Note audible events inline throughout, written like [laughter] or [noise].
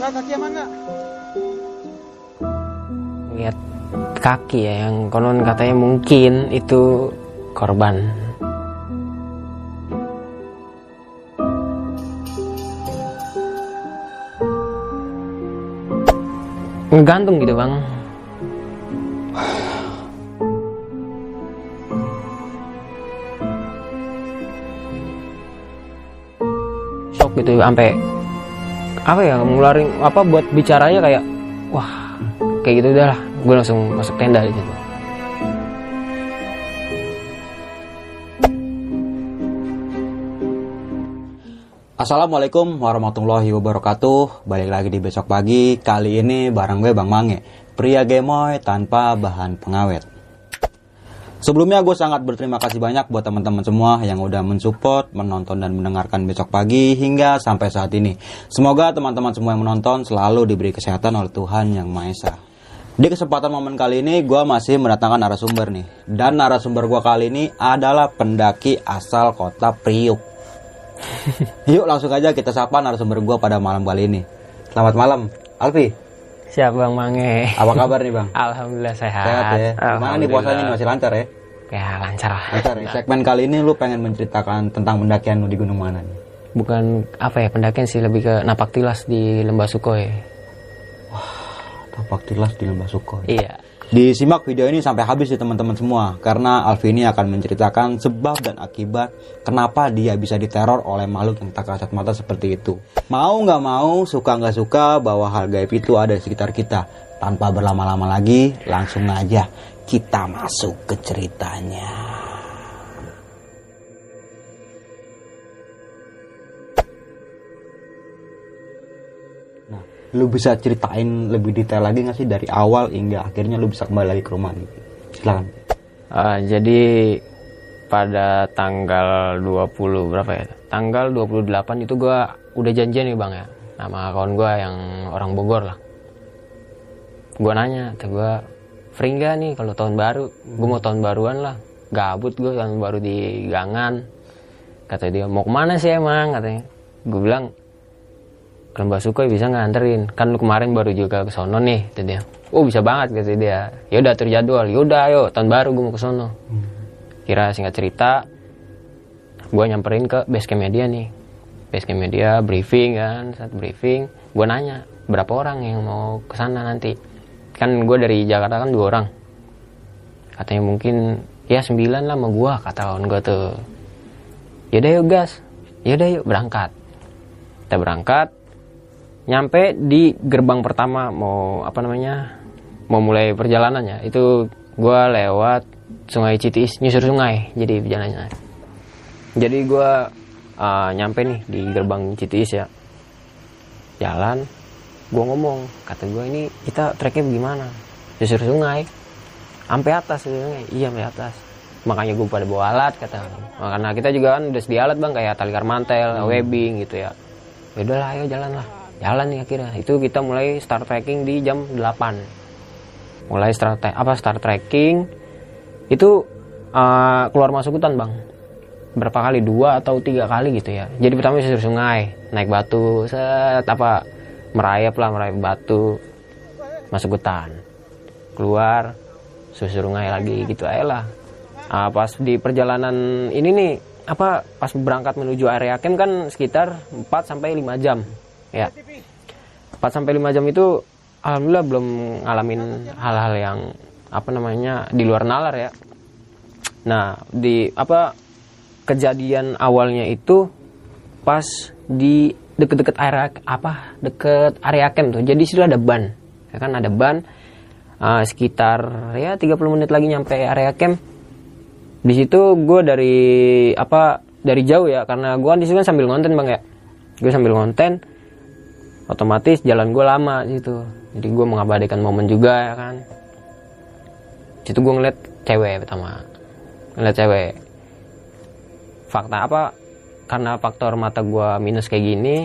Nggak kaki aman nggak? lihat kaki ya yang konon katanya mungkin itu korban. Ngegantung gitu bang gitu sampai apa ya ngeluarin apa buat bicaranya kayak wah kayak gitu udah lah. Gue langsung masuk tenda di situ. Assalamualaikum warahmatullahi wabarakatuh. Balik lagi di besok pagi. Kali ini bareng gue Bang Mange Pria gemoy tanpa bahan pengawet Sebelumnya gue sangat berterima kasih banyak buat teman-teman semua yang udah mensupport, menonton dan mendengarkan besok pagi hingga sampai saat ini. Semoga teman-teman semua yang menonton selalu diberi kesehatan oleh Tuhan Yang Maha Esa. Di kesempatan momen kali ini gue masih mendatangkan narasumber nih. Dan narasumber gue kali ini adalah pendaki asal kota Priuk. [laughs] Yuk langsung aja kita sapa narasumber gue pada malam kali ini. Selamat malam, Alfi. Siap bang Mange Apa kabar nih bang? Alhamdulillah sehat Sehat ya. Mana nih puasanya nih masih lancar ya? ya lancar lah Lancar ya. Segmen kali ini lu pengen menceritakan tentang pendakian lu di gunung mana nih? bukan apa ya pendakian sih lebih ke napak tilas di lembah Sukoy Tapak tilas di lembah Sukoy. iya Disimak video ini sampai habis ya teman-teman semua karena Alfi ini akan menceritakan sebab dan akibat kenapa dia bisa diteror oleh makhluk yang tak kasat mata seperti itu. Mau nggak mau, suka nggak suka bahwa hal gaib itu ada di sekitar kita. Tanpa berlama-lama lagi, langsung aja kita masuk ke ceritanya. Lu bisa ceritain lebih detail lagi nggak sih dari awal hingga akhirnya lu bisa kembali lagi ke rumah nih? Silakan. Ah, jadi pada tanggal 20 berapa ya? Tanggal 28 itu gua udah janjian nih Bang ya sama kawan gua yang orang Bogor lah. Gua nanya, kata gua free nggak nih kalau tahun baru? Gua mau tahun baruan lah. Gabut gua tahun baru di gangan. Kata dia, mau ke mana sih emang? Katanya. Gue bilang, ke Lembah Sukoy bisa nganterin. Kan lu kemarin baru juga ke sono nih kata dia oh bisa banget kata dia. Yaudah atur jadwal. Yaudah ayo tahun baru gue mau ke sono. Kira singkat cerita gue nyamperin ke base media nih. Base media briefing kan saat briefing gue nanya berapa orang yang mau ke sana nanti? Kan gue dari Jakarta kan dua orang. Katanya mungkin ya sembilan lah sama gue kata kawan gue tuh. Yaudah yuk gas. Yaudah yuk berangkat. Kita berangkat nyampe di gerbang pertama mau apa namanya mau mulai perjalanannya itu gua lewat sungai Citis nyusur sungai jadi perjalanannya. Jadi gua uh, nyampe nih di gerbang Citis ya. Jalan gua ngomong kata gua ini kita treknya bagaimana? Nyusur sungai. Sampai atas sungai. Iya sampai atas. Makanya gue pada bawa alat kata karena kita juga kan udah sedia alat bang kayak tali karmantel, webbing gitu ya. Ya udahlah ayo jalan lah jalan nih akhirnya. Itu kita mulai start trekking di jam 8 mulai start apa start trekking. Itu uh, keluar masuk hutan bang. Berapa kali? Dua atau tiga kali gitu ya. Jadi pertama susur sungai naik batu set apa merayap lah merayap batu masuk hutan. Keluar susur sungai lagi gitu aja lah. Ah, pas di perjalanan ini nih apa pas berangkat menuju area camp kan sekitar 4 sampai 5 jam ya. 4 sampai 5 jam itu alhamdulillah belum ngalamin hal-hal yang apa namanya di luar nalar ya. Nah di apa kejadian awalnya itu pas di deket-deket area apa deket area camp tuh. Jadi situ ada ban ya kan? Ada ban Ah, sekitar ya 30 menit lagi nyampe area camp. Di situ gue dari apa dari jauh ya. Karena gue di situ kan sambil ngonten bang ya. Gue sambil ngonten otomatis jalan gue lama gitu jadi gue mengabadikan momen juga ya kan. Situ gue ngeliat cewek pertama. Ngeliat cewek. Fakta apa? Karena faktor mata gue minus kayak gini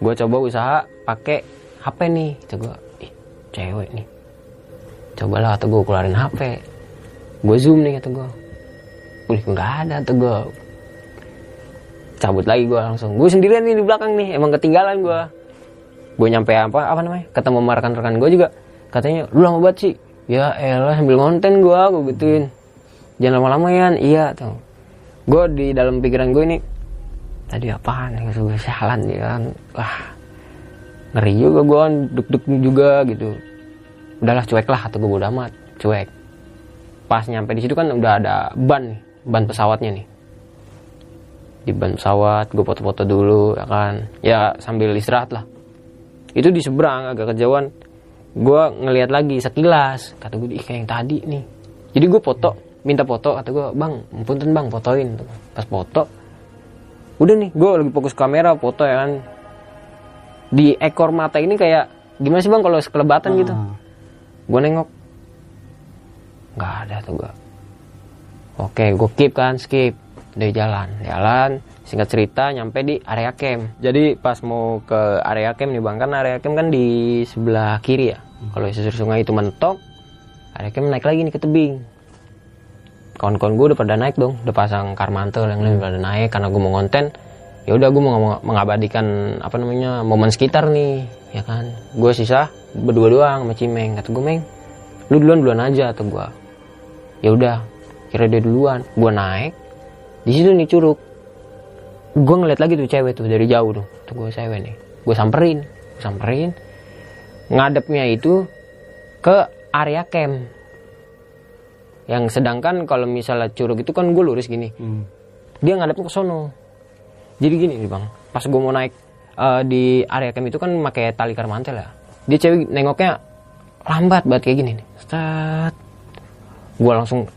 gue coba usaha pakai HP nih. Itu gue ih cewek nih. Cobalah atau gue keluarin HP gue zoom nih kata gue Wih nggak ada tuh gue cabut lagi gue langsung. Gue sendirian nih di belakang nih emang ketinggalan gue gue nyampe apa apa namanya ketemu sama rekan-rekan gue juga. Katanya lu lama banget sih. Ya elah sambil ngonten gue gue gituin. Jangan lama-lama ya iya tuh. Gue di dalam pikiran gue ini tadi apaan ya gue sialan ya kan? Wah ngeri juga gue kan duk-duk juga gitu. Udahlah cuek lah atau gue bodo amat cuek. Pas nyampe di situ kan udah ada ban nih ban pesawatnya nih di ban pesawat gue foto-foto dulu ya kan. Ya sambil istirahat lah. Itu di seberang agak kejauhan. Gue ngelihat lagi sekilas. Kata gue ih kayak yang tadi nih. Jadi gue foto minta foto. Kata gue bang punten bang fotoin. Pas foto udah nih gue lagi fokus kamera foto ya kan. Di ekor mata ini kayak gimana sih bang kalau sekelebatan gitu? Ah. gue nengok. Nggak ada tuh gue oke gue skip kan skip dari jalan. Jalan singkat cerita nyampe di area camp. Jadi pas mau ke area camp nih bang kan area camp kan di sebelah kiri ya? Kalau di susur sungai itu mentok area camp naik lagi nih ke tebing. Kawan-kawan gue udah pada naik dong udah pasang karmantel yang lain pada naik karena gue mau konten ya udah gue mau mengabadikan apa namanya momen sekitar nih ya kan? Gue sisa berdua doang sama Cimeng. Kata gue Meng lu duluan duluan aja atau gue ya udah kira dia duluan. Gue naik di situ nih curug. Gue ngeliat lagi tuh cewek tuh dari jauh tuh. Tuh gue cewek nih. Gue samperin gue samperin. Ngadepnya itu ke area camp. Yang sedangkan kalau misalnya curug itu kan gue lurus gini. Hmm. dia ngadepnya ke sono. Jadi gini nih bang. Pas gue mau naik eh, di area camp itu kan pakai tali karmantel ya. Dia cewek nengoknya lambat banget kayak gini nih. Set. gue langsung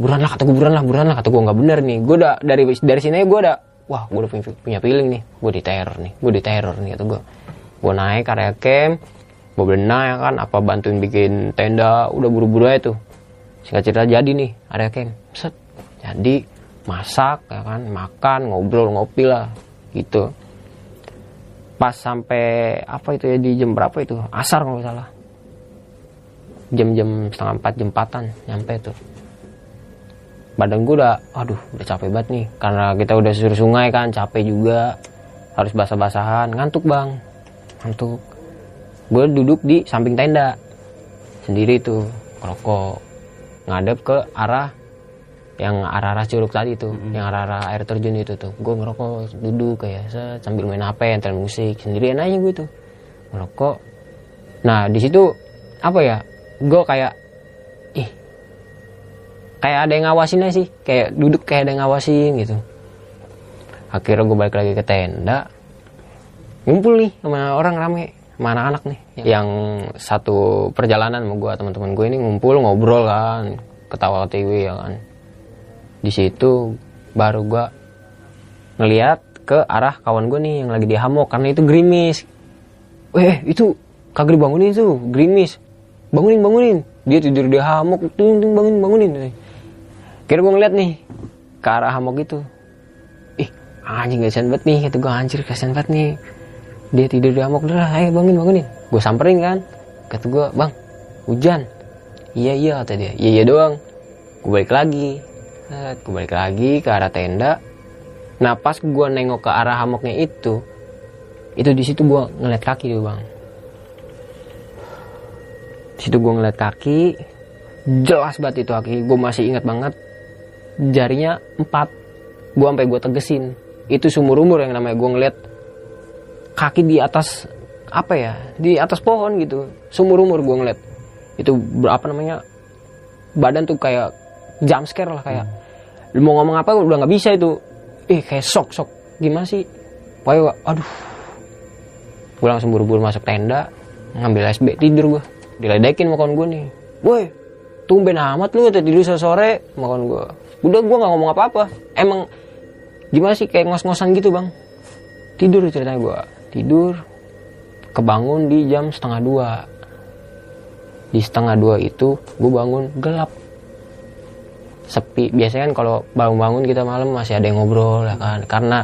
buruan lah kata gue buruan lah buruan lah kata gue nggak bener nih. Gue udah dari dari sini gue udah wah gue udah punya, punya feeling nih. Gue di teror nih gue di teror nih kata gue gue naik area camp gue berenang ya kan apa bantuin bikin tenda udah buru-buru aja tuh. Singkat cerita jadi nih area camp. Set jadi masak ya kan makan ngobrol ngopi lah gitu. Pas sampai apa itu ya di jam berapa itu? Asar kalau salah. Jam-jam setengah empat jam empatan nyampe tuh badan gue udah aduh udah capek banget nih. Karena kita udah susur sungai kan capek juga. Harus basah-basahan. Ngantuk bang. Ngantuk. Gue duduk di samping tenda. Sendiri tuh rokok ngadep ke arah yang arah-arah curug tadi tuh yang arah-arah air terjun itu tuh. Gue ngerokok duduk kayak set, sambil main hp entel musik. Sendirian aja gue tuh ngerokok. Nah di situ apa ya gue kayak kayak ada yang ngawasin aja sih kayak duduk kayak ada yang ngawasin gitu. Akhirnya gue balik lagi ke tenda. Ngumpul nih sama orang rame sama anak-anak nih. Yang satu perjalanan sama gue teman-teman gue ini ngumpul ngobrol kan. Ketawa TV ya kan. Di situ baru gue ngeliat ke arah kawan gue nih yang lagi di hamok karena itu gerimis. Eh itu kagak dibangunin tuh gerimis. Bangunin bangunin. Dia tidur di hamok ting bangunin bangunin kira gue ngeliat nih ke arah hamok itu ih anjing kasihan banget nih. Kata gue anjir kasihan banget nih. Dia tidur di hamok. Udah ayo bangunin bangunin. Gue samperin kan. Kata gue bang hujan. Iya iya kata dia. Iya iya doang. Gue balik lagi. Gue balik lagi ke arah tenda. Nah pas gue nengok ke arah hamoknya itu itu di situ gue ngeliat kaki tuh bang. Di situ gue ngeliat kaki. Jelas banget itu kaki. Gue masih ingat banget jarinya empat. Gue sampai gue tegesin. Itu sumur umur yang namanya gue ngeliat kaki di atas apa ya di atas pohon gitu. Sumur umur gue ngeliat. Itu berapa namanya badan tuh kayak jump scare lah kayak lu mau ngomong apa udah nggak bisa itu. Eh kayak shock shock. Gimana sih? Pokoknya gua, aduh. Gue langsung buru-buru masuk tenda ngambil SB tidur gue diledekin sama kawan gue nih. Woi tumben amat lu tadi tidur sore kawan gue udah gue nggak ngomong apa apa emang gimana sih kayak ngos-ngosan gitu bang? Tidur ceritanya gue tidur kebangun di jam setengah dua. Di setengah dua itu gue bangun gelap. Sepi. Biasanya kan kalau bangun-bangun kita malam masih ada yang ngobrol ya kan? Karena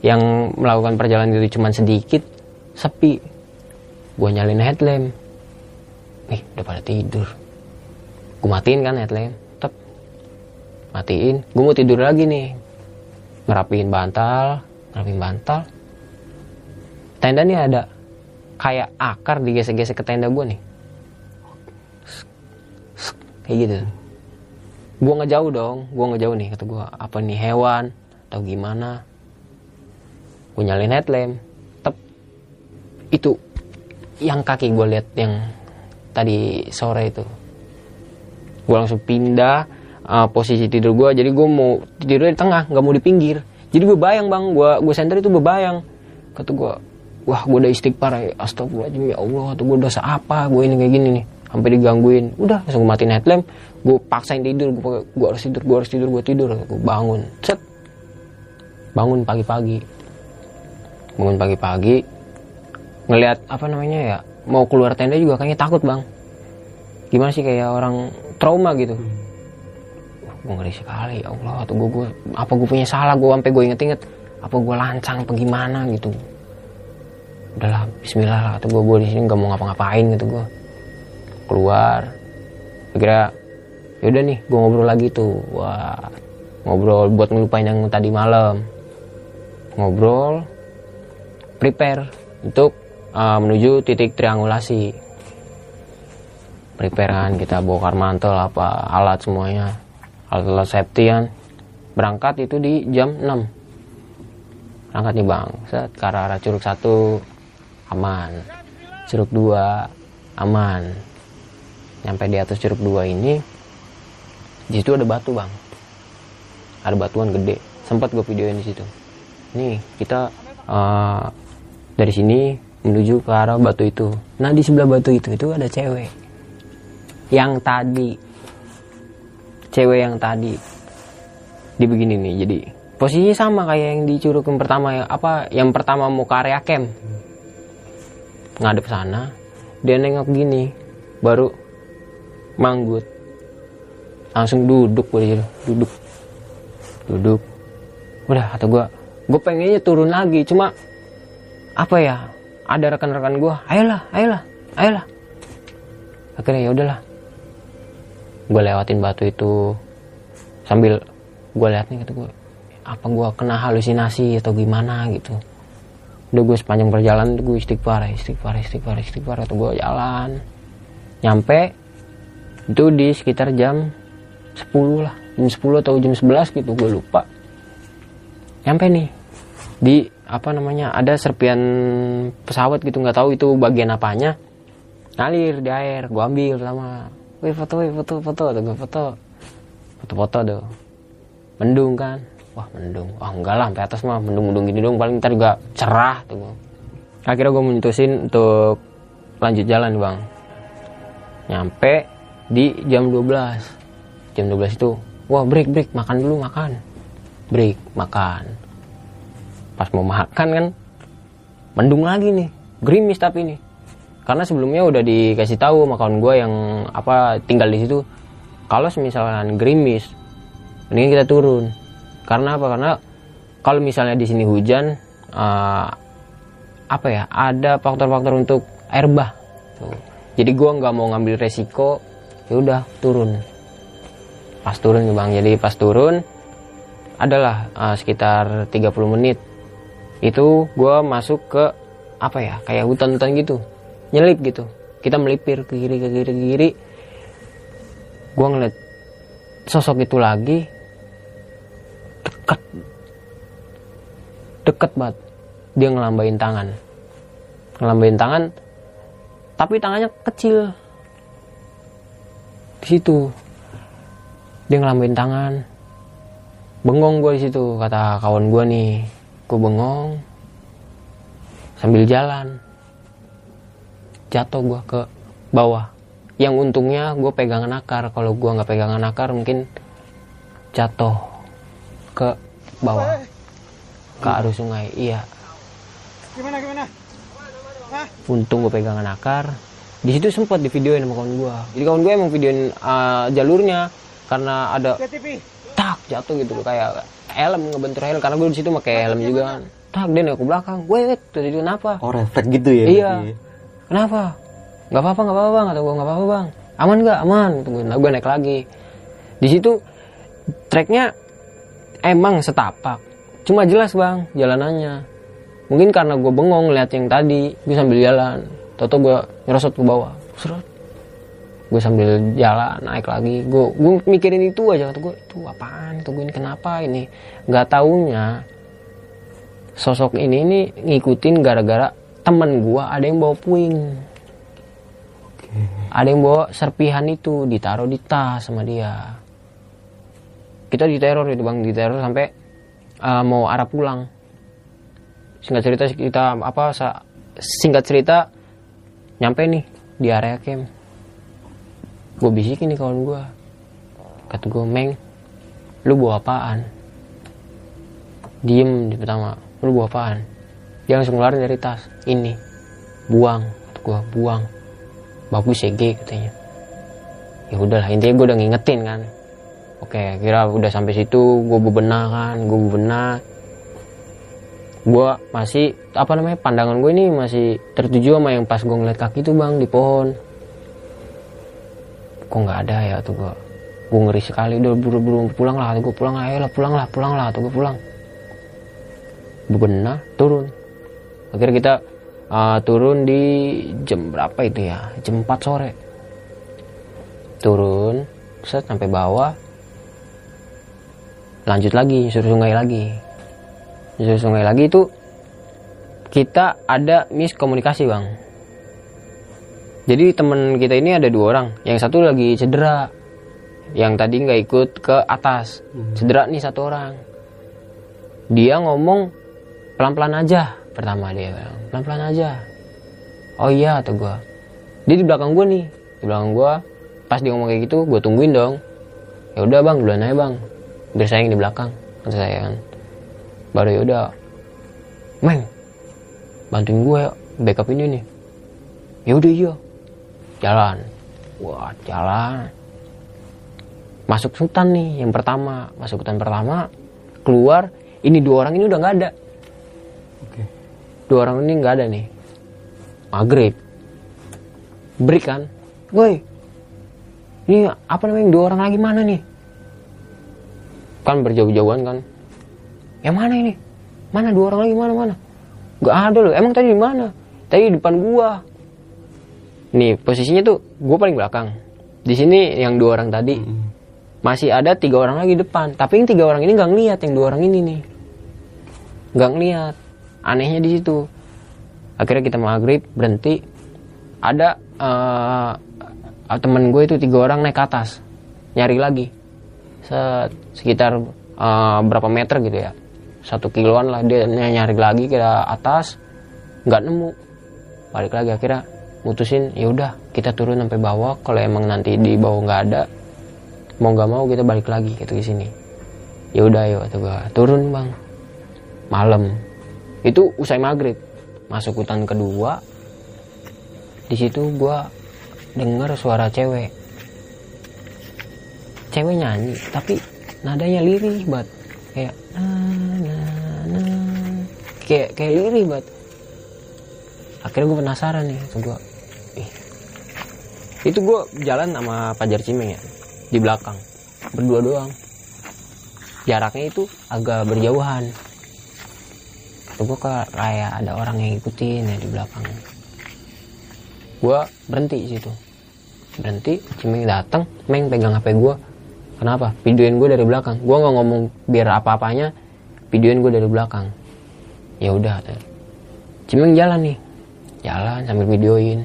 yang melakukan perjalanan itu cuma sedikit sepi. Gue nyalin headlamp. Nih udah pada tidur. Gue matiin kan headlamp matiin. Gue mau tidur lagi nih. Ngerapiin bantal ngerapiin bantal. Tenda nih ada kayak akar digesek-gesek ke tenda gue nih. Kayak gitu. Gue ngejauh dong. Gue ngejauh nih kata gue apa nih hewan atau gimana? Gue nyalin headlamp. Tep. Itu yang kaki gue lihat yang tadi sore itu. Gue langsung pindah uh, posisi tidur gue jadi gue mau tidur di tengah nggak mau di pinggir. Jadi bebayang bang. Gue gue center itu bebayang kata gue wah gue udah istighfar ya. Astagfirullahaladzim ya Allah. Tuh gue dosa apa gue ini kayak gini nih? Sampai digangguin. Udah langsung gue matiin headlamp. Gue paksain tidur. Gue gue harus tidur gue harus tidur gue tidur. Gue bangun. Set. Bangun pagi-pagi. Bangun pagi-pagi. Ngelihat apa namanya ya mau keluar tenda juga kayaknya takut bang. Gimana sih kayak orang trauma gitu gue ngeri sekali ya Allah. Tuh gue, gue apa gue punya salah gue sampai gue inget-inget apa gue lancang apa gimana gitu. Udahlah Bismillah lah. Atau gue gue di sini nggak mau ngapa-ngapain gitu gue keluar. Kira yaudah nih gue ngobrol lagi tuh. Wah ngobrol buat ngelupain yang tadi malam. Ngobrol prepare untuk uh, menuju titik triangulasi. Prepare kan kita bongkar mantel apa alat semuanya alat-alat safety kan berangkat itu di jam 6 berangkat nih bang. Set ke arah, arah curug satu aman. Curug dua aman. Nyampe di atas curug dua ini di situ ada batu bang. Ada batuan gede. Sempat gue videoin di situ. Nih kita uh, dari sini menuju ke arah batu itu. Nah di sebelah batu itu itu ada cewek. Yang tadi cewek yang tadi di begini nih jadi posisinya sama kayak yang di curug yang pertama yang apa yang pertama mau ke area camp. Ngadep sana dia nengok gini baru manggut. Langsung duduk gue di situ duduk. Duduk. Udah kata gue gue pengennya turun lagi cuma apa ya ada rekan-rekan gue ayolah ayolah ayolah. Akhirnya ya udahlah gue lewatin batu itu sambil gue liat nih kata gue apa gue kena halusinasi atau gimana gitu. Udah gue sepanjang perjalanan gue istighfar istighfar istighfar istighfar atau gue jalan. Nyampe itu di sekitar jam 10 lah jam 10 atau jam 11 gitu gue lupa. Nyampe nih di apa namanya ada serpian pesawat gitu nggak tahu itu bagian apanya. Ngalir di air gue ambil sama wih foto wih foto foto atau gue foto? Foto foto tuh mendung kan? Wah mendung. Wah enggak lah sampai atas mah mendung mendung gini dong paling ntar juga cerah tuh gua. akhirnya gue memutusin untuk lanjut jalan bang. Nyampe di jam 12 jam 12 itu wah break break. Makan dulu makan. Break makan. Pas mau makan kan mendung lagi nih. Gerimis tapi nih karena sebelumnya udah dikasih tahu sama kawan gue yang apa tinggal di situ. Kalau misalnya gerimis mendingan kita turun. Karena apa? Karena kalau misalnya di sini hujan uh, apa ya ada faktor-faktor untuk air bah. Tuh. jadi gue nggak mau ngambil resiko ya udah turun. Pas turun nih bang. Jadi pas turun adalah uh, sekitar 30 menit. Itu gue masuk ke apa ya kayak hutan-hutan gitu nyelip gitu. Kita melipir ke kiri ke kiri ke kiri. Gue ngeliat sosok itu lagi. Deket. Deket banget. Dia ngelambain tangan. Ngelambain tangan tapi tangannya kecil. Di situ. Dia ngelambain tangan. Bengong gue di situ kata kawan gue nih. Gue bengong. Sambil jalan jatuh gue ke bawah. Yang untungnya gue pegangan akar. Kalau gue nggak pegangan akar mungkin jatuh ke bawah. Ke arus sungai iya. Gimana gimana? Hah? untung gue pegangan akar. Di situ sempat di videoin sama kawan gue jadi kawan gue emang videoin uh, jalurnya. Karena ada tak jatuh gitu loh. Kayak helm ngebentur helm. Karena gue di situ pakai helm juga kan. Tak dia nengok ke belakang. Gue tuh itu kenapa? Oh refleks gitu ya? iya. berarti? Kenapa? Nggak apa-apa nggak apa-apa bang atau gue nggak apa-apa bang. Aman nggak? Aman. Tunggu nah, gue naik lagi. Di situ treknya emang setapak. Cuma jelas bang jalanannya. Mungkin karena gue bengong lihat yang tadi gue sambil jalan. Toto gue nyerosot ke bawah. Seret. gue sambil jalan naik lagi. Gue gue mikirin itu aja. Kata gue itu apaan? Itu gue ini kenapa ini? Nggak taunya sosok ini ini ngikutin gara-gara temen gue ada yang bawa puing. Ada yang bawa serpihan itu ditaruh di tas sama dia. Kita diteror itu bang diteror sampai uh, mau arah pulang. Singkat cerita kita apa sa- singkat cerita nyampe nih di area camp. Gue bisikin nih kawan gue kata gue meng lu bawa apaan? Diem di pertama lu bawa apaan dia langsung ngeluarin dari tas. Ini buang. Gue buang. Bagus ya G katanya. Ya udahlah intinya gue udah ngingetin kan. Oke kira udah sampai situ gue bebenah kan gue bebenah. Gue masih apa namanya pandangan gue ini masih tertuju sama yang pas gue ngeliat kaki itu bang di pohon. Kok nggak ada ya tuh gue gue ngeri sekali udah buru-buru pulang lah gue pulang lah. Ayolah pulang lah pulang lah tuh gue pulang. Bebenah turun akhirnya kita uh, turun di jam berapa itu ya? Jam 4 sore. Turun set sampai bawah. Lanjut lagi nyusur sungai lagi. Nyusur sungai lagi itu kita ada miskomunikasi bang. Jadi temen kita ini ada dua orang. Yang satu lagi cedera. Yang tadi nggak ikut ke atas. Cedera nih satu orang. Dia ngomong pelan-pelan aja pertama dia bilang pelan-pelan aja. Oh iya atau gua. Dia di belakang gua nih. Di belakang gua pas dia ngomong kayak gitu gua tungguin dong. Ya udah bang duluan aja bang. Biar saya yang di belakang kata saya kan. Baru ya udah meng bantuin gue backup ini nih. Ya udah iya. Jalan. Wah jalan. Masuk hutan nih yang pertama. Masuk hutan pertama keluar ini dua orang ini udah nggak ada. Dua orang ini nggak ada nih. Maghrib. Break kan? Woi. Ini apa namanya? Dua orang lagi mana nih? Kan berjauh-jauhan kan? Yang mana ini? Mana dua orang lagi? Mana mana? Nggak ada loh. Emang tadi di mana? Tadi di depan gua. Nih posisinya tuh gua paling belakang. Di sini yang dua orang tadi. Masih ada tiga orang lagi depan. Tapi yang tiga orang ini nggak ngeliat yang dua orang ini nih. Nggak ngeliat anehnya di situ. Akhirnya kita maghrib berhenti. Ada eh, temen gue itu tiga orang naik ke atas. Nyari lagi. Se- sekitar eh, berapa meter gitu ya. Satu kiloan lah dia ny- nyari lagi ke atas. Nggak nemu. Balik lagi akhirnya mutusin ya udah kita turun sampai bawah. Kalau emang nanti di bawah nggak ada mau nggak mau kita balik lagi gitu ke sini. Ya udah yuk turun bang. Malam itu usai maghrib. Masuk hutan kedua di situ gua dengar suara cewek. Cewek nyanyi tapi nadanya lirih banget. Kayak na na na. Kayak kayak lirih banget. Akhirnya gue penasaran nih itu gue itu gue jalan sama Pajar Cimeng ya di belakang. Berdua doang. Jaraknya itu agak berjauhan itu gue kayak ada orang yang ngikutin ya di belakang. Gue berhenti situ. Berhenti Cimeng datang Meng pegang HP gue kenapa? Videoin gue dari belakang. Gue nggak ngomong biar apa-apanya videoin gue dari belakang. Ya udah. Cimeng jalan nih. Jalan sambil videoin.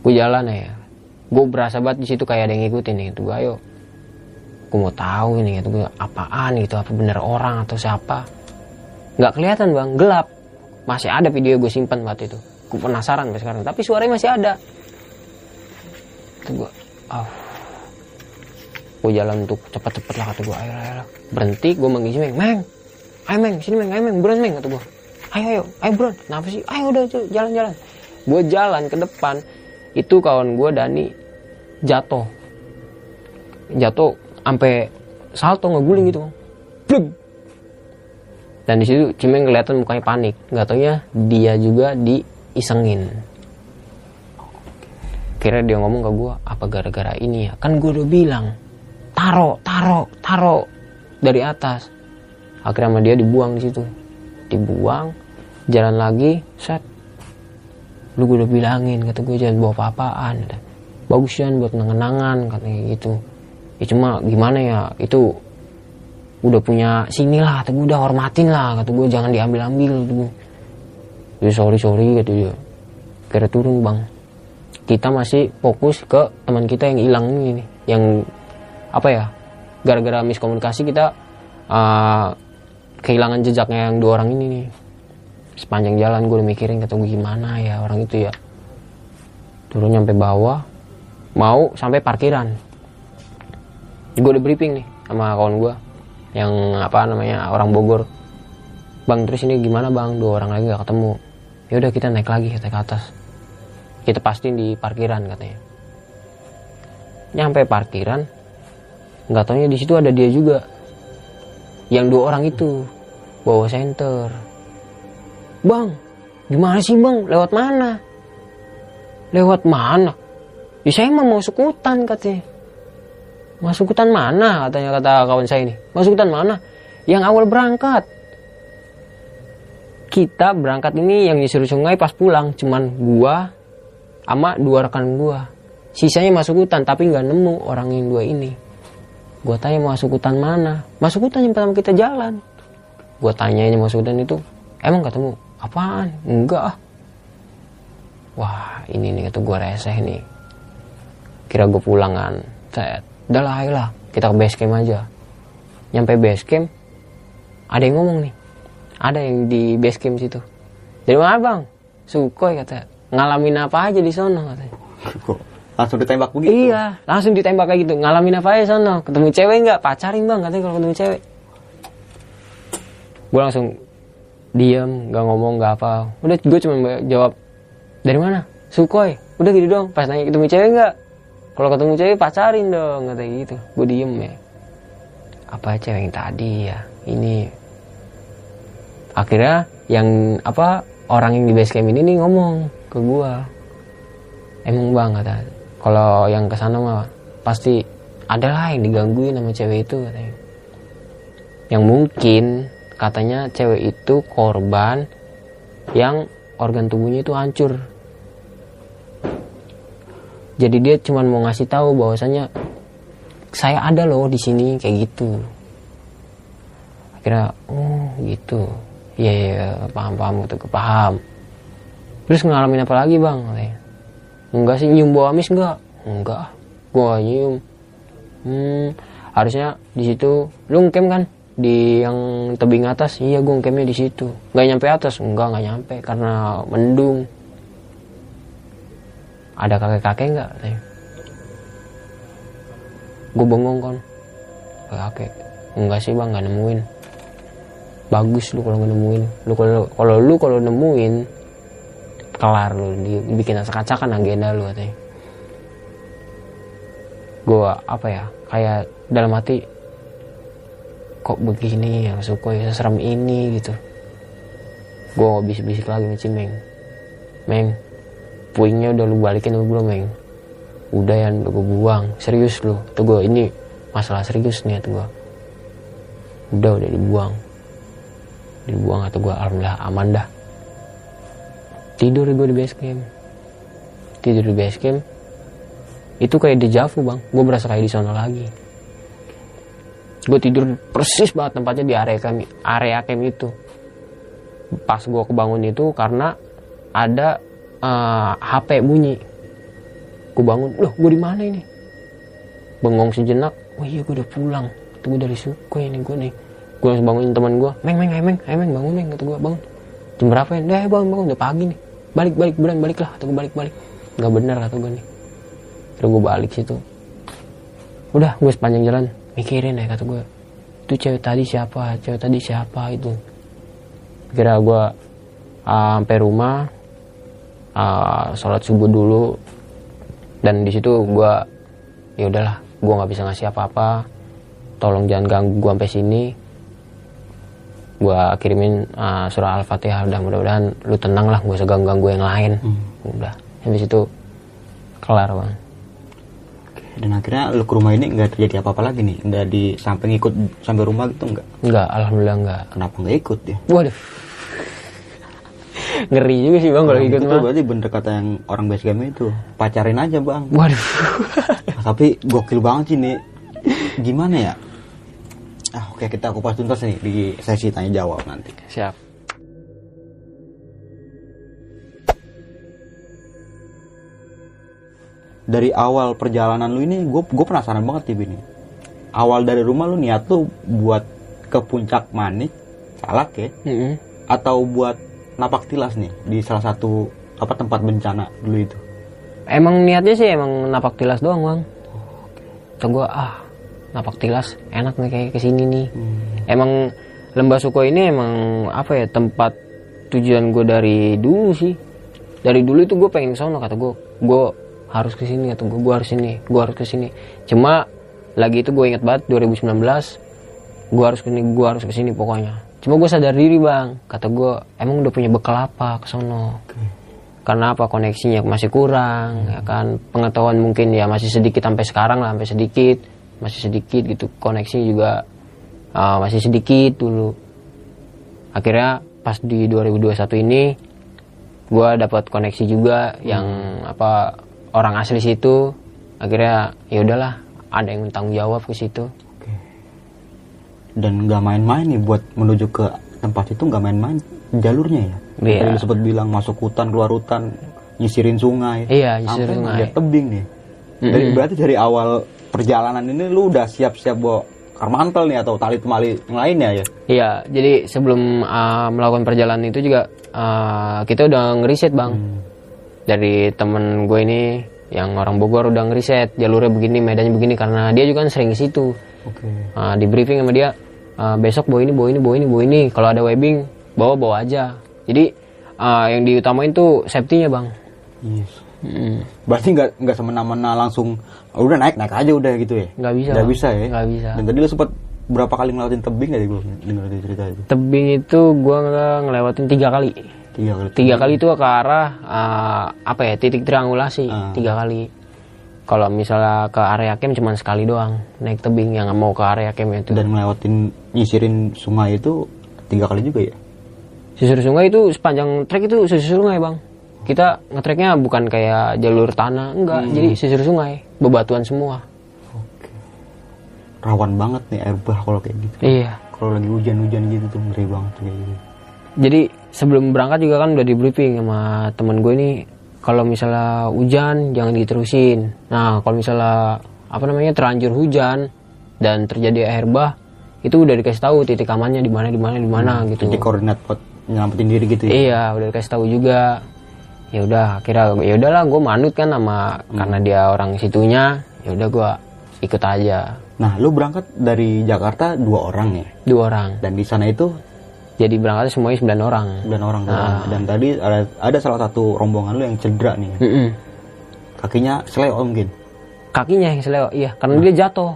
Gue jalan ya. Gue berasa banget di situ kayak ada yang ngikutin nih. Gue ayo gue mau tahu ini. Gitu gue apaan gitu? Apa bener orang atau siapa nggak kelihatan bang. Gelap. Masih ada video gue simpan waktu itu. Gue penasaran sampai sekarang. Tapi suaranya masih ada. Kata gue ah gue jalan untuk cepet-cepet lah kata gue ayo ayo berhenti gue manggil Meng Meng ayo Meng. Sini Meng ayo Meng. Buruan Meng kata gue ayo ayo ayo buruan kenapa sih? Ayo udah cu- jalan jalan gue jalan ke depan. Itu kawan gue Dani jatuh. Jatuh sampai salto ngeguling gitu bang. Dan di situ Cimeng kelihatan mukanya panik. Nggak taunya dia juga diisengin. Kira dia ngomong ke gue apa gara-gara ini ya? Kan gue udah bilang taro taro taro dari atas. Akhirnya sama dia dibuang di situ. Dibuang jalan lagi set. Lu gue udah bilangin kata gue jangan bawa apa-apaan. Bagus buat kenangan katanya gitu. Ya cuma gimana ya itu udah punya sini lah kata gue udah hormatin lah kata gue jangan diambil ambil kata gue sorry sorry kata dia. Kira turun bang. Kita masih fokus ke teman kita yang hilang ini yang apa ya gara-gara miskomunikasi kita uh, kehilangan jejaknya yang dua orang ini nih. Sepanjang jalan gue udah mikirin kata gue gimana ya orang itu ya. Turun nyampe bawah mau sampai parkiran. Gue udah briefing nih sama kawan gue yang apa namanya orang Bogor. Bang terus ini gimana bang? Dua orang lagi gak ketemu. Ya udah kita naik lagi kita ke atas. Kita pastiin di parkiran katanya. Nyampe parkiran nggak taunya di situ ada dia juga. Yang dua orang itu bawa senter. Bang gimana sih bang? Lewat mana? Lewat mana? Ya saya mau sukutan katanya masuk hutan mana? Katanya kata kawan saya ini. Masuk hutan mana? Yang awal berangkat. Kita berangkat ini yang nyisir sungai pas pulang. Cuman gua sama dua rekan gua. Sisanya masuk hutan tapi nggak nemu orang yang dua ini. Gua tanya masuk hutan mana? Masuk hutan yang pertama kita jalan. Gua tanyain masuk hutan itu emang ketemu apaan? Enggak. Ah wah ini nih kata gua reseh nih. Kira gua pulangan. Set udah lah ayolah kita ke base camp aja. Nyampe base camp ada yang ngomong nih. Ada yang di base camp situ. Dari mana bang Sukhoi kata. Ngalamin apa aja di sana katanya. [laughs] Langsung ditembak begitu? iya langsung ditembak kayak gitu. Ngalamin apa aja di sana ketemu cewek nggak? Pacarin bang katanya kalau ketemu cewek. Gue langsung diam nggak ngomong nggak apa. Udah gue cuma jawab dari mana? Sukhoi. Udah gitu dong pas nanya ketemu cewek nggak kalau ketemu cewek pacarin dong katanya gitu. Gue diem ya. Apa cewek yang tadi ya? Ini. Akhirnya yang apa orang yang di base camp ini nih ngomong ke gua. Emang bang kata. Kalau yang ke sana mah pasti ada lah yang digangguin sama cewek itu katanya yang mungkin katanya cewek itu korban yang organ tubuhnya itu hancur jadi dia cuma mau ngasih tahu bahwasanya saya ada loh di sini kayak gitu. Akhirnya oh gitu. Iya iya paham paham gitu paham. Terus ngalamin apa lagi bang? enggak sih nyium bau amis enggak? Enggak. Gua nyium. Hmm harusnya di situ. Lu ngkem kan? Di yang tebing atas. Iya gua ngkemnya di situ. Nggak nyampe atas? Enggak nggak nyampe karena mendung ada kakek-kakek enggak katanya gue bengong kan kakek. Enggak sih bang nggak nemuin. Bagus lu kalau nggak nemuin. Lu kalau kalau lu kalau nemuin kelar lu. Dibikin acak-acakan agenda lu katanya. Gue apa ya kayak dalam hati kok begini ya suka ya serem ini gitu. Gue bisik-bisik lagi nih Cimeng Meng puingnya udah lu balikin lu belum Meng. Udah ya udah gue buang. Serius lu tuh gue ini masalah serius nih tuh gue udah udah dibuang. Dibuang atau gue alhamdulillah aman dah. Tidur gue di base camp. Tidur di base camp. Itu kayak dejavu bang. Gue berasa kayak di sana lagi. Gue tidur persis banget tempatnya di area camp area camp itu. Pas gue kebangun itu karena ada uh, HP bunyi. Gue bangun loh gue di mana ini? Bengong sejenak. Oh iya gue udah pulang. Tuh gue dari suku ini gue nih gue langsung bangunin teman gue meng meng meng meng bangun meng kata gue bangun. Jam berapa ya? Dah bangun bangun udah pagi nih. Balik balik bulan balik lah kata gue balik balik. Nggak benar kata gue nih. Terus gue balik situ. Udah gue sepanjang jalan mikirin ya kata gue itu cewek tadi siapa? Cewek tadi siapa? Itu. Kira gue uh, sampai rumah uh, sholat subuh dulu. Dan di situ gue ya udahlah gue nggak bisa ngasih apa-apa. Tolong jangan ganggu gue sampai sini. Gue kirimin uh, surah al-fatihah udah mudah-mudahan lu tenang lah gue seganggu ganggu yang lain. Udah. Habis itu kelar bang. Dan akhirnya lu ke rumah ini nggak terjadi apa-apa lagi nih, nggak di samping ikut sampai rumah gitu nggak? enggak alhamdulillah enggak Kenapa nggak ikut ya? waduh ngeri juga sih bang kalau Orang ikut itu mah tuh berarti bener kata yang orang base game itu pacarin aja bang. waduh Nah, tapi gokil banget sih nih. Gimana ya? Ah oke kita kupas tuntas nih di sesi tanya jawab nanti. siap Dari awal perjalanan lu ini, gue gue penasaran banget nih ini. Awal dari rumah lu niat lu buat ke puncak manik, salak ya, Mm-mm. atau buat napak tilas nih di salah satu apa tempat bencana dulu itu. emang niatnya sih emang napak tilas doang bang. Kata gue ah napak tilas enak nih kayak ke sini nih. Emang lembah suko ini emang apa ya tempat tujuan gue dari dulu sih. Dari dulu itu gue pengen ke sono kata gue gue harus ke sini kata gue gue harus sini gue harus ke sini. Cuma lagi itu gue inget banget 2019 gue harus ke sini gue harus ke sini pokoknya cuma gue sadar diri bang. Kata gue emang udah punya bekal apa ke sono? Karena apa? Koneksinya masih kurang ya kan? Pengetahuan mungkin ya masih sedikit sampai sekarang lah sampai sedikit. Masih sedikit gitu. Koneksi juga uh, masih sedikit dulu. Akhirnya pas di 2021 ini gua dapat koneksi juga yang apa orang asli situ. Akhirnya ya udahlah ada yang tanggung jawab ke situ Dan nggak main-main nih buat menuju ke tempat itu nggak main-main jalurnya ya. Iya. Tadi lu sempat bilang masuk hutan keluar hutan nyisirin sungai. Iya, nyisir Sampai sungai. ngeliat tebing nih. Dari berarti dari awal perjalanan ini lu udah siap-siap bawa karmantel nih atau tali temali yang lainnya ya. Iya, jadi sebelum uh, melakukan perjalanan itu juga uh, kita udah ngeriset bang. Dari temen gue ini yang orang Bogor udah ngeriset jalurnya begini, medannya begini karena dia juga kan sering ke situ. Oke. Uh, di briefing sama dia uh, besok bawa ini, bawa ini, bawa ini, bawa ini. Kalau ada webbing bawa bawa aja. Jadi uh, yang diutamain tuh safety-nya bang. Yes. Mm, Berarti nggak nggak semena-mena langsung "Oh, udah naik naik aja udah gitu ya. Nggak bisa, Nggak bisa ya. Nggak bisa. Dan tadi lu sempat berapa kali ngelewatin tebing tadi gue dengar cerita itu. Tebing itu gue ngelewatin tiga kali. Tiga kali. tiga kali itu ke arah uh, apa ya titik triangulasi Ah. tiga kali kalau misalnya ke area camp cuma sekali doang naik tebing yang mau ke area camp itu Dan ngelewatin nyisirin sungai itu tiga kali juga ya. susur sungai itu sepanjang trek itu susur sungai bang kita ngetreknya bukan kayak jalur tanah enggak Hmm. jadi susur sungai bebatuan semua Rawan banget nih air bah kalau kayak gitu. iya Kalau lagi hujan-hujan gitu tuh ngeri banget kayak gitu. jadi sebelum berangkat juga kan udah di briefing sama temen gue ini kalau misalnya hujan jangan diterusin. Nah kalau misalnya apa namanya terlanjur hujan dan terjadi air bah itu udah dikasih tahu titik amannya di mana di mana di mana gitu. Jadi koordinat buat nyelamatin diri gitu ya. iya udah dikasih tahu juga. Ya udah kira ya udahlah gue manut kan sama karena dia orang situnya ya udah gue ikut aja. Nah, lu berangkat dari Jakarta dua orang ya. dua orang. Dan di sana itu jadi berangkatnya semuanya sembilan orang. Sembilan orang. Ah. Dan tadi ada ada salah satu rombongan lu yang cedera nih. Mm-mm. Kakinya seleo mungkin. kakinya yang seleo iya. Karena dia jatuh.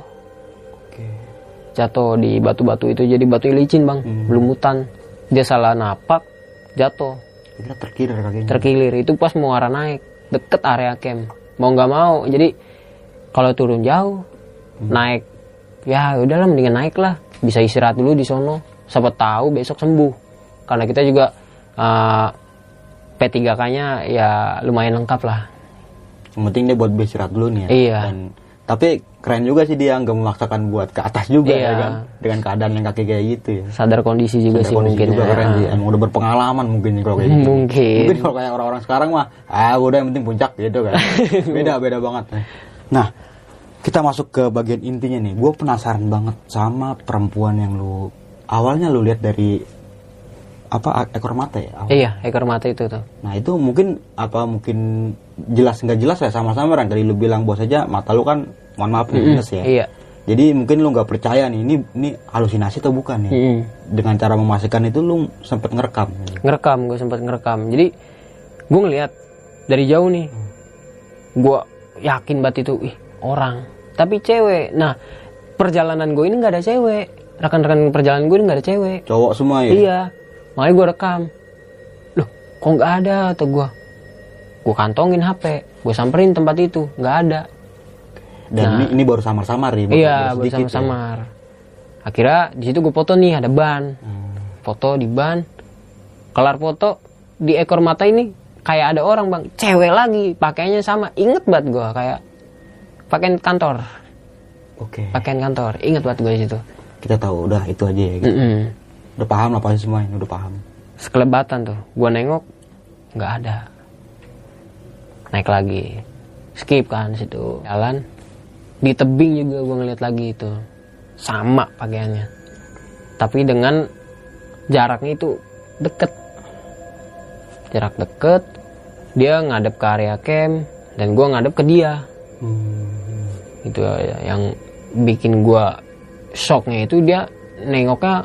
Jatuh di batu-batu itu jadi batu licin bang. Belumutan dia salah napak jatuh. Kira terkilir kakinya. terkilir. Itu pas mau arah naik deket area camp. Mau nggak mau jadi kalau turun jauh naik. Ya udahlah mendingan naik lah bisa istirahat dulu di sono siapa tahu besok sembuh karena kita juga uh, P3K-nya ya lumayan lengkap lah Yang penting dia buat beristirahat dulu nih ya. Iya. Dan tapi keren juga sih dia nggak memaksakan buat ke atas juga Iya. ya kan. Dengan keadaan yang kaki kayak gitu ya. sadar kondisi juga Ada sih kondisi mungkin juga ya. keren sih. Emang udah berpengalaman mungkin kalau kayak gitu. Mungkin. Mungkin kalau kayak orang-orang sekarang mah, ah udah yang penting puncak gitu kan. [laughs] beda beda banget. Nah, kita masuk ke bagian intinya nih. Gue penasaran banget sama perempuan yang lu awalnya lu lihat dari apa ekor mata ya? Awal. Iya, ekor mata itu tuh. Nah itu mungkin apa mungkin jelas nggak jelas ya sama-sama orang tadi lu bilang bos aja mata lu kan mohon maaf nih, minus ya Iya. jadi mungkin lu nggak percaya nih ini ini halusinasi atau bukan nih Mm-mm. dengan cara memastikan itu lu sempet ngerekam ngerekam gue sempat ngerekam jadi gue ngeliat dari jauh nih gue yakin banget itu ih orang tapi cewek nah perjalanan gue ini nggak ada cewek rekan-rekan perjalanan gue nggak ada cewek. Cowok semua ya? Iya. Makanya gue rekam. Loh kok nggak ada atau gue gue kantongin hp gue samperin tempat itu. Nggak ada. Dan ini, ini baru samar-samar nih baru- Nah. iya baru ya. bersama-samar akhirnya di situ gue foto nih ada ban. Hmm. foto di ban. Kelar foto di ekor mata ini kayak ada orang bang. Cewek lagi pakainya sama. Inget banget gue kayak pakaian kantor. Oke. Pakaian kantor. Inget banget gue di situ kita tahu udah itu aja ya gitu. Mm-mm. udah paham lah pasti semua ini udah paham. Sekelebatan tuh. Gue nengok nggak ada. Naik lagi. Skip kan situ. Jalan. Di tebing juga gue ngeliat lagi itu. Sama pakaiannya. Tapi dengan jaraknya itu deket. Jarak deket dia ngadep ke area camp dan gue ngadep ke dia. Itu ya, yang bikin gue shocknya itu dia nengoknya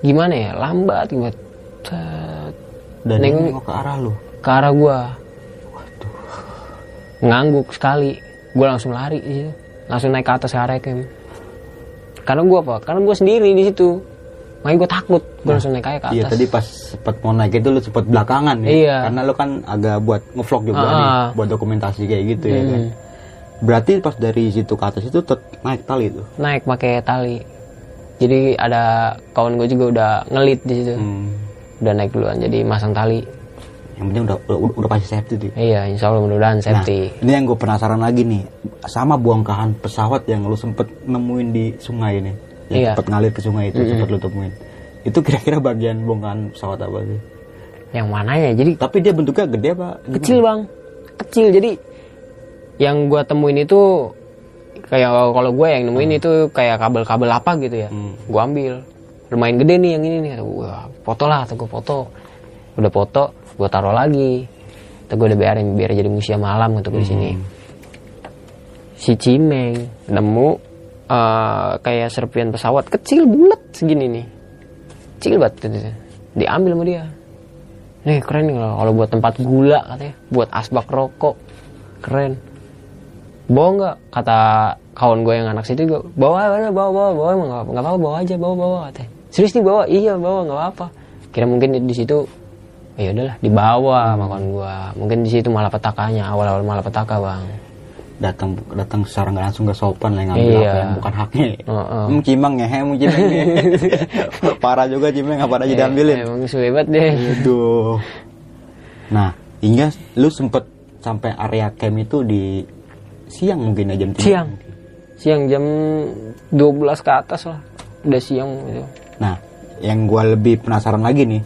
gimana ya? Lambat gitu dan Nengok- nengok ke arah lu? ke arah gue ngangguk sekali. Gue langsung lari di situ. Langsung naik ke atas camp karena gue apa? Karena gue sendiri di situ. Makanya gue takut. Gue langsung naik aja ke atas. Iya tadi pas sempat mau naik itu lu sempat belakangan ya. Iya. Karena lu kan agak buat ngevlog juga Ah. nih, buat dokumentasi kayak gitu ya kan. Hmm. Berarti pas dari situ ke atas itu naik tali tuh. naik pakai tali jadi ada kawan gue juga udah ngelit di situ Hmm. udah naik duluan jadi masang tali Yang penting udah udah, udah pasti safety tuh. iya insya Allah mudah-mudahan safety Nah, ini yang gue penasaran lagi nih, sama bongkahan pesawat yang lu sempet nemuin di sungai ini, yang Iya. sempet ngalir ke sungai itu, sempet lu temuin. Itu kira-kira bagian bongkahan pesawat apa sih? yang mana ya jadi Tapi dia bentuknya gede apa? kecil bang kecil jadi yang gua temuin itu kayak kalau gue yang nemuin itu kayak kabel-kabel apa gitu ya. Hmm. gua ambil. Lumayan gede nih yang ini nih. Gua foto lah atau gue foto. Udah foto gue taruh lagi. Atau gue udah biarin biar jadi museum alam untuk di sini. Si Cimeng nemu eh, kayak serpian pesawat kecil bulat segini nih. Kecil banget gitu. diambil sama dia. Nih keren nih kalau buat tempat gula katanya. Buat asbak rokok. Keren bawa nggak kata kawan gue yang anak situ juga bawa bawa bawa bawa bawa emang nggak nggak apa bawa aja bawa bawa katanya serius nih bawa iya bawa nggak apa kira mungkin di, di situ ya udahlah dibawa sama kawan gue mungkin di situ malah petakanya awal awal malah petaka bang datang datang secara nggak langsung gak sopan lah ngambil Iya. apa yang bukan haknya. Heeh. Hmm, cimang ya, hmm, cimang ya. [laughs] Parah juga cimang apa aja diambilin. emang suwebat deh Aduh. Nah, hingga lu sempet sampai area camp itu di siang mungkin ya jam tiga. siang siang jam 12 ke atas lah udah siang gitu Nah, yang gua lebih penasaran lagi nih.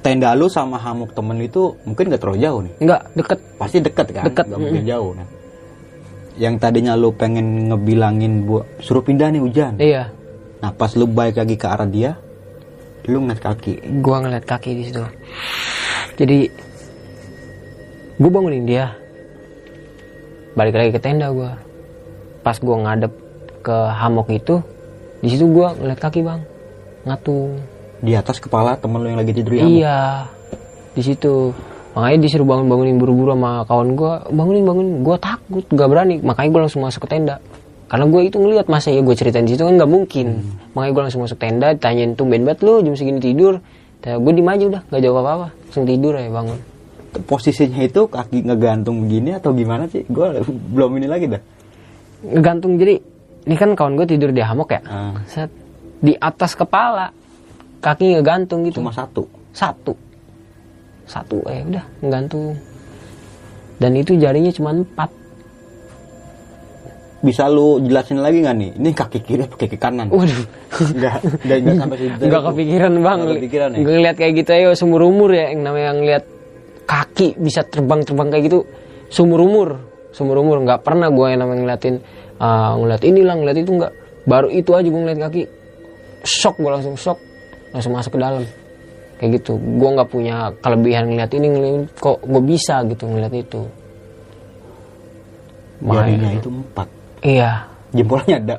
Tenda lu sama hamuk temen itu mungkin gak terlalu jauh nih. enggak deket Pasti deket kan? Deket, Gak mungkin jauh. Nah. Yang tadinya lu pengen ngebilangin buat suruh pindah nih hujan. iya Nah, pas lu balik lagi ke arah dia, lu ngeliat kaki. gua ngeliat kaki di situ jadi gua bangunin dia balik lagi ke tenda gua. Pas gua ngadep ke hamok itu di situ gua ngeliat kaki bang. Ngatung. Di atas kepala temen lu yang lagi tidur di iya. Di situ. Makanya disuruh bangun bangunin buru-buru sama kawan gua. Bangunin bangunin gua takut gak berani. Makanya gua langsung masuk ke tenda. Karena gue itu ngeliat masa ya gue ceritain di situ kan nggak mungkin. Makanya gue langsung masuk tenda ditanyain tuh banget lu jam segini tidur? Gue diem aja udah gak jawab apa apa langsung tidur ya bangun Posisinya itu kaki ngegantung begini atau gimana sih? Gua belum ini lagi dah. ngegantung jadi ini kan kawan gue tidur di hamok ya Ah, Set, di atas kepala kaki ngegantung gitu cuma satu. satu satu eh udah ngegantung dan itu jarinya cuma empat Bisa lu jelasin lagi nggak nih? Ini kaki kiri apa kaki kanan? waduh Enggak, enggak, enggak sampai [laughs] situ. nggak kepikiran bang Nggak kepikiran ya? Ngeliat kayak gitu ayo seumur umur ya yang namanya ngeliat kaki bisa terbang terbang kayak gitu seumur umur seumur umur nggak pernah gue yang namanya ngeliatin ah, ngeliat inilah ngeliat itu nggak. Baru itu aja gue ngeliat kaki shock gue langsung shock. Langsung masuk ke dalam. Kayak gitu. Gue nggak punya kelebihan ngeliat ini ngeliat kok gue bisa gitu ngeliat itu? Jarinya Makanya- itu empat. iya Jempolnya ada.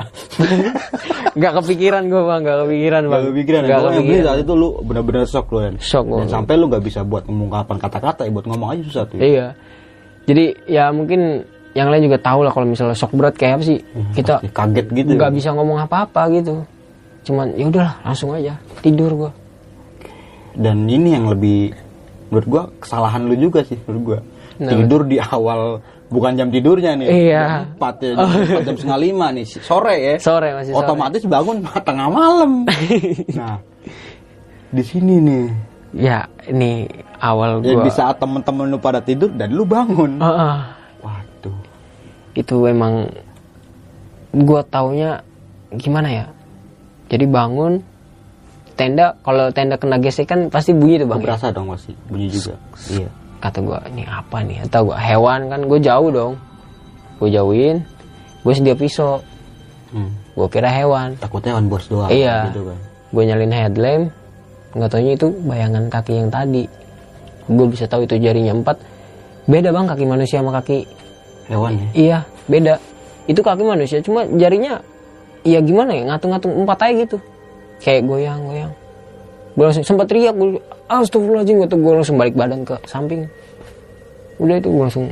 [laughs] nggak kepikiran gue bang nggak kepikiran bang Gak kepikiran ya. Nggak kepikiran. saat itu lu bener-bener shock lu kan. Shock Dan sampai lu gak bisa buat mengungkapkan kata-kata ya buat ngomong aja susah tuh. Iya. Jadi ya mungkin yang lain juga tahu lah kalau misalnya shock berat kayak apa sih. Kita Pasti kaget gitu. nggak bisa ngomong apa-apa gitu. Cuman ya udahlah langsung aja tidur gua. Dan ini yang lebih menurut gua kesalahan lu juga sih menurut. Kenapa? Tidur di awal bukan jam tidurnya nih. Iya. Empat ya, jam, empat, jam setengah lima nih sore ya. Sore masih sore. Otomatis bangun [laughs] tengah malam. [laughs] nah, di sini nih. Ya ini awal Ya, gua. di saat temen-temen lu pada tidur dan lu bangun. Heeh. Waduh. itu emang gua taunya gimana ya. Jadi bangun tenda kalau tenda kena gesekan pasti bunyi tuh bang. ya? Berasa dong masih bunyi juga. Iya. Kata gua ini apa nih? Atau gua hewan kan gue jauh dong. Gue jauhin gue sedia pisau. Hmm. gue kira hewan. Takutnya kan bos doang. Iya. gitu kan. gue nyalin headlamp nggak taunya itu bayangan kaki yang tadi. Gue bisa tahu itu jarinya empat. Beda bang kaki manusia sama kaki Hewan ya. iya beda. Itu kaki manusia cuma jarinya iya gimana ya ngatung-ngatung empat aja gitu. Kayak goyang goyang gue langsung sempat teriak gue astagfirullahaladzim gue tuh gue langsung balik badan ke samping udah itu gue langsung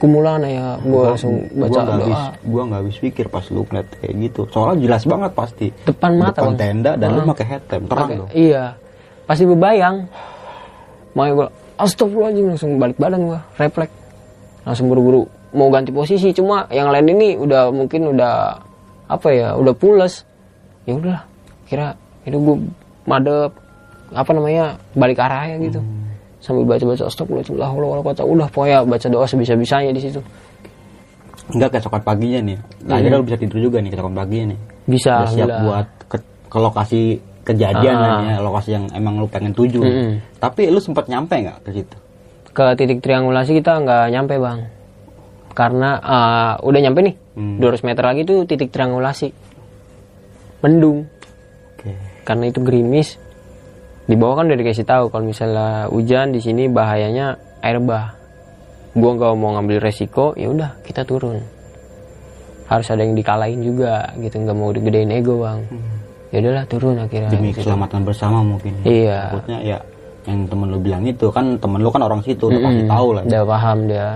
kumulan ya gue langsung baca gua doa habis gua nggak habis pikir pas lu ngeliat kayak gitu soalnya jelas banget pasti depan mata depan Bang. tenda dan lu Ah. pakai headlamp terang dong Iya. Pasti berbayang. Makanya gue astagfirullahaladzim langsung balik badan gue, refleks. Langsung buru-buru mau ganti posisi cuma yang lain ini udah mungkin udah apa ya, udah pules. Ya udahlah, kira itu gue madep apa namanya balik arah ya gitu. Sambil baca-baca astagfirullahaladzim, la haula wala quwata. udah pokoknya baca doa sebisa-bisanya di situ. enggak keesokan paginya nih nah, akhirnya lu bisa tidur juga nih keesokan paginya nih Bisa udah siap buat ke, ke lokasi kejadian Ah. ya lokasi yang emang lu pengen tuju Mm-mm. tapi lu sempat nyampe nggak ke situ ke titik triangulasi kita nggak nyampe bang karena uh, udah nyampe nih Hmm. 200 meter lagi tuh titik triangulasi mendung oke karena itu gerimis di bawah kan udah dikasih tahu kalau misalnya hujan di sini bahayanya air bah. Gua nggak mau ngambil resiko ya udah kita turun. Harus ada yang dikalahin juga gitu nggak mau digedein ego bang. Ya udahlah turun akhirnya. Demi gitu. keselamatan bersama mungkin. Iya. takutnya ya yang temen lu bilang itu kan temen lu kan orang situ udah pasti Mm-mm. tahu lah. Udah paham dia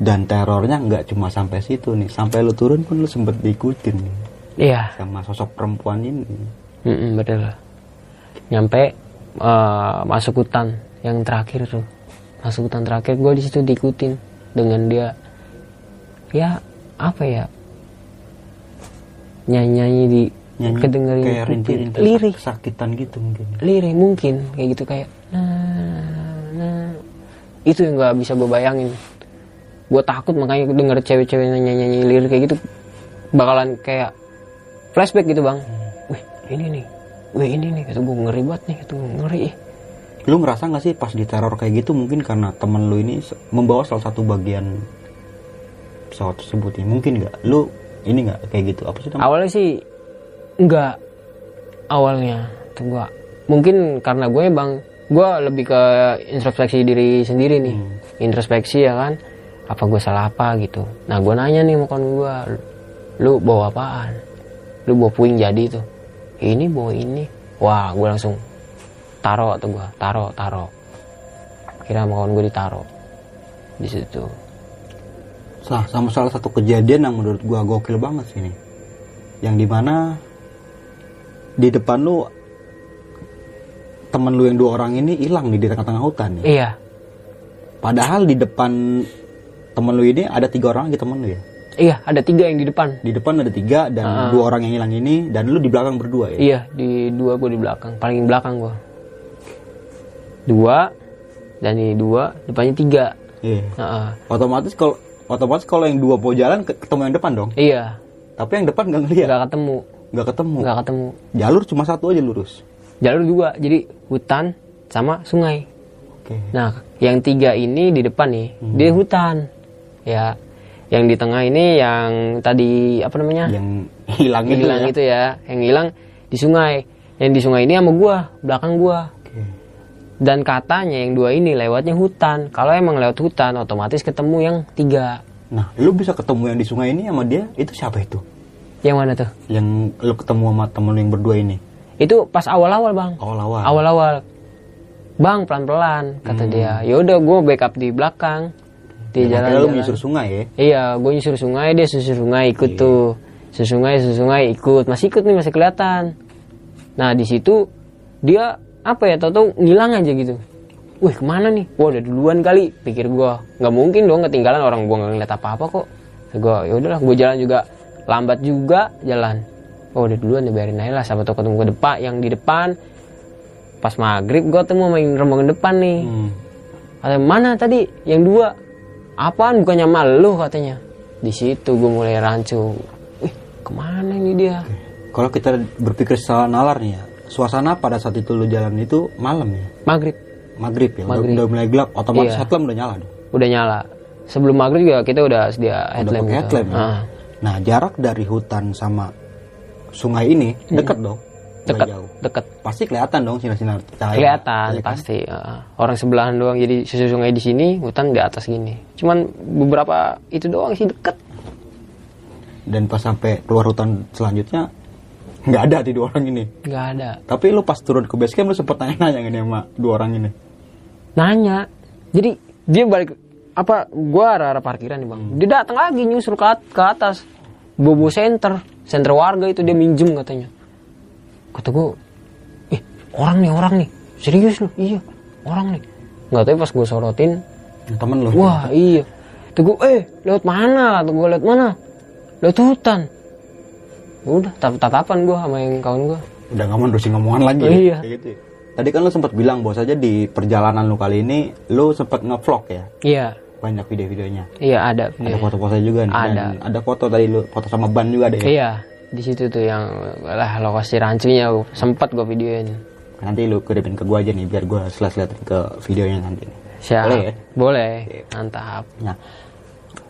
dan terornya nggak cuma sampai situ nih. Sampai lu turun pun lu sempet diikutin. Nih iya. Sama sosok perempuan ini. Mm-mm, betul. Nyampe eh, masuk hutan yang terakhir tuh. Masuk hutan terakhir gue di situ diikutin dengan dia. Ya apa ya? Nyanyi nyanyi di nyanyi kedengerin kayak kuping. rintik-rintik lirih. kesakitan gitu mungkin. Lirih mungkin. Kayak gitu kayak nah nah itu yang nggak bisa gue bayangin gue takut makanya denger cewek-cewek nyanyi nyanyi lirik kayak gitu bakalan kayak flashback gitu bang. Wih ini nih. Wih ini nih. Kata gue ngeri banget nih gue ngeri. Lu ngerasa nggak sih pas diteror kayak gitu mungkin karena temen lu ini membawa salah satu bagian pesawat tersebut nih mungkin nggak? Lu ini nggak kayak gitu? Apa sih namanya awalnya sih enggak awalnya tuh gua mungkin karena gue bang gue lebih ke introspeksi diri sendiri nih. Introspeksi ya kan apa gue salah apa gitu. Nah gue nanya nih sama kawan gue lu bawa apaan? Lu bawa puing jadi tuh. Ini bawa ini. Wah gue langsung taro tuh gue taro taro. Kira sama kawan gue ditaro di situ. Nah, sama salah satu kejadian yang menurut gua gokil banget sih ini. Yang di mana di depan lu temen lu yang dua orang ini hilang nih di tengah-tengah hutan nih. iya. Padahal di depan temen lu ini ada tiga orang lagi temen lu ya. iya ada tiga yang di depan Di depan ada tiga dan dua orang yang hilang ini dan lu di belakang berdua ya. Iya, di dua gue di belakang, paling belakang gue. Dua, dan ini dua, depannya tiga. Iya. Heeh. Otomatis kalau otomatis kalau yang dua mau jalan ke- ketemu yang depan dong. Iya, Tapi yang depan nggak ngeliat, nggak ketemu, nggak ketemu. nggak ketemu. Jalur cuma satu aja lurus. Jalur dua, jadi hutan sama sungai. Oke. Nah, yang tiga ini di depan nih, dia hutan. Ya, yang di tengah ini yang tadi apa namanya? Yang hilang itu hilang ya. itu ya yang hilang di sungai. Yang di sungai ini sama gua belakang gua. Dan katanya yang dua ini lewatnya hutan. Kalau emang lewat hutan otomatis ketemu yang tiga. Nah, lu bisa ketemu yang di sungai ini sama dia, itu siapa itu? yang mana tuh? Yang lu ketemu sama temen lu yang berdua ini? itu pas awal-awal bang. Awal-awal. awal-awal. Bang pelan-pelan kata dia. Ya udah gue backup di belakang di Dan akhirnya lu jalan-jalan menyusur sungai ya? iya gue nyusur sungai dia susur sungai ikut tuh. Susur sungai susur sungai ikut. Masih ikut nih masih kelihatan. Nah di situ dia apa ya tau-tau ngilang aja gitu. Wih ke mana nih? Wah udah duluan kali pikir gue nggak mungkin dong ketinggalan orang gue nggak ngeliat apa-apa kok. Gue ya udahlah gue jalan juga. Lambat juga jalan. Oh udah duluan ya biarin aja lah sama tau ketemu ke depan yang di depan. Pas maghrib gue temu main rombongan depan nih. Hmm. Kata mana tadi? Yang dua? Apaan bukannya malu katanya. Di situ gue mulai rancu. Wih ke mana ini dia? Kalau kita berpikir secara nalar nih ya, suasana pada saat itu lu jalan itu malam ya? Maghrib Maghrib ya? Udah- Maghrib. Udah, mulai gelap, otomatis Iya. headlamp udah nyala dong? udah nyala. Sebelum maghrib juga kita udah sedia Udah headlamp. gitu. headlamp ya? Ah, Nah, jarak dari hutan sama sungai ini dekat dong? Nggak dekat, jauh. Dekat. Pasti kelihatan dong sinar-sinar cahaya. Kelihatan Iya kan? pasti. ah. orang sebelahan doang. Jadi susu sungai di sini, hutan di atas gini. Cuman beberapa itu doang sih deket. Dan pas sampai keluar hutan selanjutnya, nggak ada di dua orang ini. Nggak ada. Tapi lu pas turun ke base camp lu sempet nanya-nanya nih sama dua orang ini? Nanya. Jadi dia balik apa? Gua arah-arah parkiran nih bang. Dia datang lagi nyusul ke, at- ke atas. Bobo center, center warga itu dia minjem katanya. Kata gua, orang nih orang nih, serius lu? Iya, orang nih. Nggak tahu pas gue sorotin, Temen lu. wah iya. Tuh gua, eh lewat mana? Tuh gua lewat mana? Lewat hutan. Udah, tatap tatapan gua sama yang kawan gua. Udah nggak mau nerusin ngomongan lagi. Oh, ya? iya. Gitu ya. Tadi kan lu sempat bilang bahwa saja di perjalanan lu kali ini lu sempat ngevlog ya. Iya, Banyak video-videonya. iya ada. Ada video. foto-fotonya juga nih. Ada. Dan ada foto tadi lu foto sama ban juga ada ya. Iya, di situ tuh yang lah lokasi rancunya sempat gue videoin. Nanti lu kirimin ke gua aja nih biar gua selas-liatin ke videonya nanti. Siap. Boleh ya? Boleh. Mantap. Nah,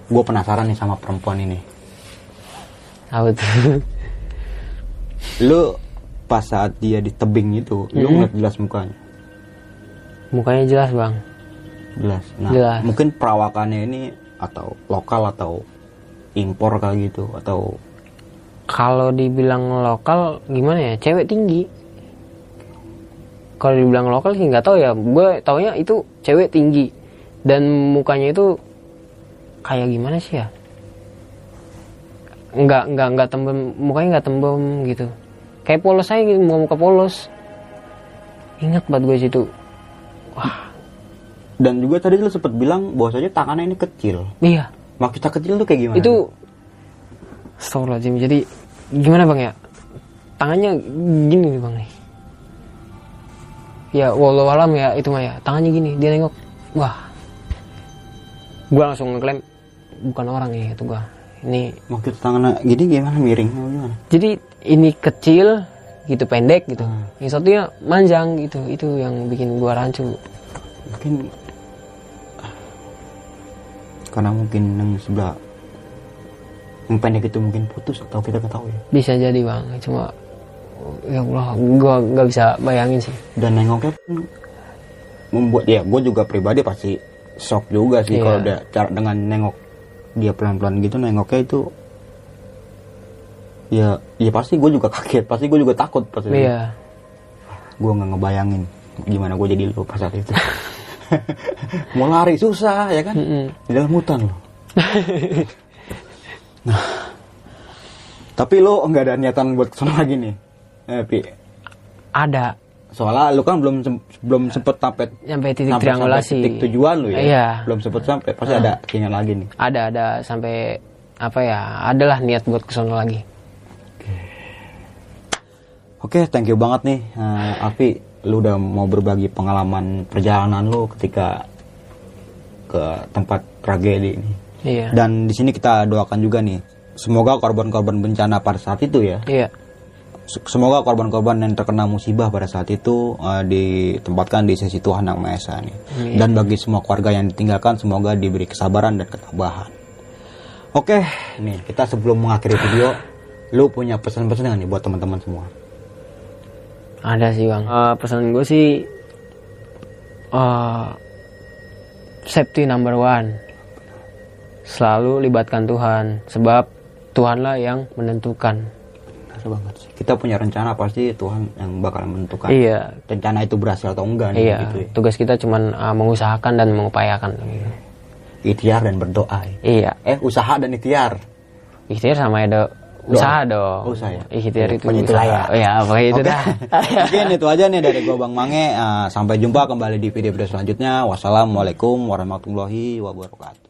gue penasaran nih sama perempuan ini. Apa tuh? Lu pas saat dia di tebing itu, lu Hmm. ngeliat jelas mukanya. Mukanya jelas bang. Jelas. Nah, Jelas. mungkin perawakannya ini atau lokal atau impor kali gitu atau Kalau dibilang lokal gimana ya? Cewek tinggi. Kalau dibilang lokal sih nggak tahu ya. Gue taunya itu cewek tinggi dan mukanya itu kayak gimana sih ya? Nggak nggak nggak tembem mukanya nggak tembem gitu. Kayak polos aja gitu, muka muka polos. Ingat banget gue situ. dan juga tadi lu sempet bilang bahwasanya tangannya ini kecil. Iya. Maksudnya kecil tuh kayak gimana? itu Astagfirullahaladzim jadi gimana bang ya tangannya gini nih bang nih ya walau alam ya itu mah ya. Tangannya gini dia nengok wah. Gua langsung ngeklaim bukan orang nih itu gua. Ini maksud tangannya gini gimana? Miring gimana? jadi ini kecil gitu pendek gitu. Hmm. yang satunya manjang gitu. Itu yang bikin gua rancu. Mungkin karena mungkin yang sebelah yang pendek itu mungkin putus atau kita tahu ya. bisa jadi bang. Cuma ya Allah gua nggak bisa bayangin sih. Dan nengoknya pun membuat ya gue juga pribadi pasti shock juga sih Iya. kalau udah cara dengan nengok dia pelan-pelan gitu nengoknya itu ya ya pasti gue juga [laughs] kaget pasti gue juga takut pasti iya. Gue nggak ngebayangin gimana gue jadi lu pas saat itu. [laughs] Mau lari susah ya kan? Mm-mm. di dalam hutan lo [laughs] nah tapi lo nggak ada niatan buat ke sana lagi nih eh, Pi. ada. Soalnya lu kan belum belum sempet sampai sampai titik sampai- triangulasi. sampai titik tujuan lu ya? Iya. belum sempet sampai pasti ada keinginan lagi nih. Ada ada. Sampai apa ya adalah niat buat ke sana lagi. Oke thank you banget nih eh, Alfi. Lu udah mau berbagi pengalaman perjalanan lu ketika ke tempat tragedi ini. Iya. Dan di sini kita doakan juga nih semoga korban-korban bencana pada saat itu ya. Iya Semoga korban-korban yang terkena musibah pada saat itu eh, ditempatkan di sisi Tuhan Yang Maha Esa nih. Dan bagi semua keluarga yang ditinggalkan semoga diberi kesabaran dan ketabahan. Oke, nih kita sebelum mengakhiri video, lu punya pesan-pesan nggak nih buat teman-teman semua? Ada sih bang. Eh, pesan gue sih eh, safety number one. Selalu libatkan Tuhan, sebab Tuhanlah yang menentukan. Benar banget sih. Kita punya rencana pasti Tuhan yang bakal menentukan. Iya, Rencana itu berhasil atau enggak nih iya. gitu ya. Tugas kita cuman eh, mengusahakan dan mengupayakan. gitu. Ikhtiar dan berdoa. ya. Iya, Eh, usaha dan ikhtiar. ikhtiar sama ada usaha dong. Oh, usaha ya? Ikhtiar itu Pokoknya itulah usaha. ya. Oh, ya, pokoknya itu Oke. dah. [laughs] Mungkin itu aja nih dari gua Bang Mange. Ah, sampai jumpa kembali di video-video selanjutnya. Wassalamualaikum warahmatullahi wabarakatuh.